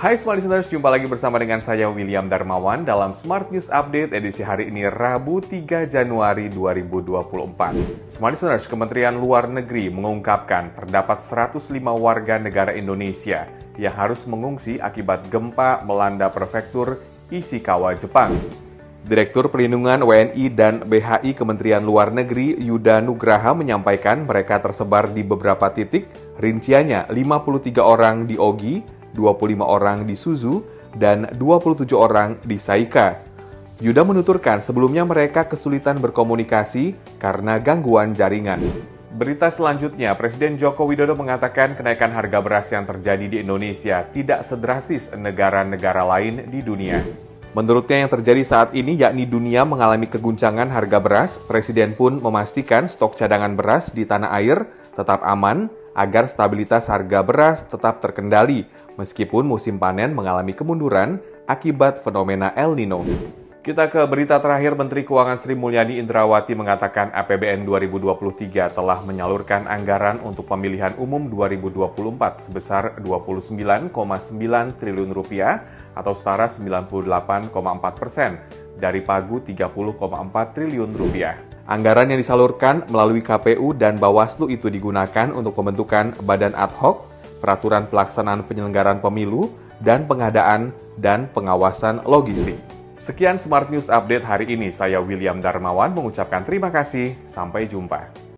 Hai Smart Listeners, jumpa lagi bersama dengan saya William Darmawan dalam Smart News Update edisi hari ini Rabu 3 Januari 2024. Smart Listeners, Kementerian Luar Negeri mengungkapkan terdapat 105 warga negara Indonesia yang harus mengungsi akibat gempa melanda prefektur Ishikawa, Jepang. Direktur Perlindungan WNI dan BHI Kementerian Luar Negeri Yuda Nugraha menyampaikan mereka tersebar di beberapa titik, rinciannya 53 orang di Ogi, 25 orang di Suzu, dan 27 orang di Saika. Yuda menuturkan sebelumnya mereka kesulitan berkomunikasi karena gangguan jaringan. Berita selanjutnya, Presiden Joko Widodo mengatakan kenaikan harga beras yang terjadi di Indonesia tidak sedrastis negara-negara lain di dunia. Menurutnya yang terjadi saat ini yakni dunia mengalami keguncangan harga beras, Presiden pun memastikan stok cadangan beras di tanah air tetap aman agar stabilitas harga beras tetap terkendali meskipun musim panen mengalami kemunduran akibat fenomena El Nino. Kita ke berita terakhir, Menteri Keuangan Sri Mulyani Indrawati mengatakan APBN 2023 telah menyalurkan anggaran untuk pemilihan umum 2024 sebesar 29,9 triliun rupiah atau setara 98,4 persen dari pagu 30,4 triliun rupiah. Anggaran yang disalurkan melalui KPU dan Bawaslu itu digunakan untuk pembentukan badan ad hoc peraturan pelaksanaan penyelenggaraan pemilu, dan pengadaan dan pengawasan logistik. Sekian Smart News Update hari ini. Saya William Darmawan mengucapkan terima kasih. Sampai jumpa.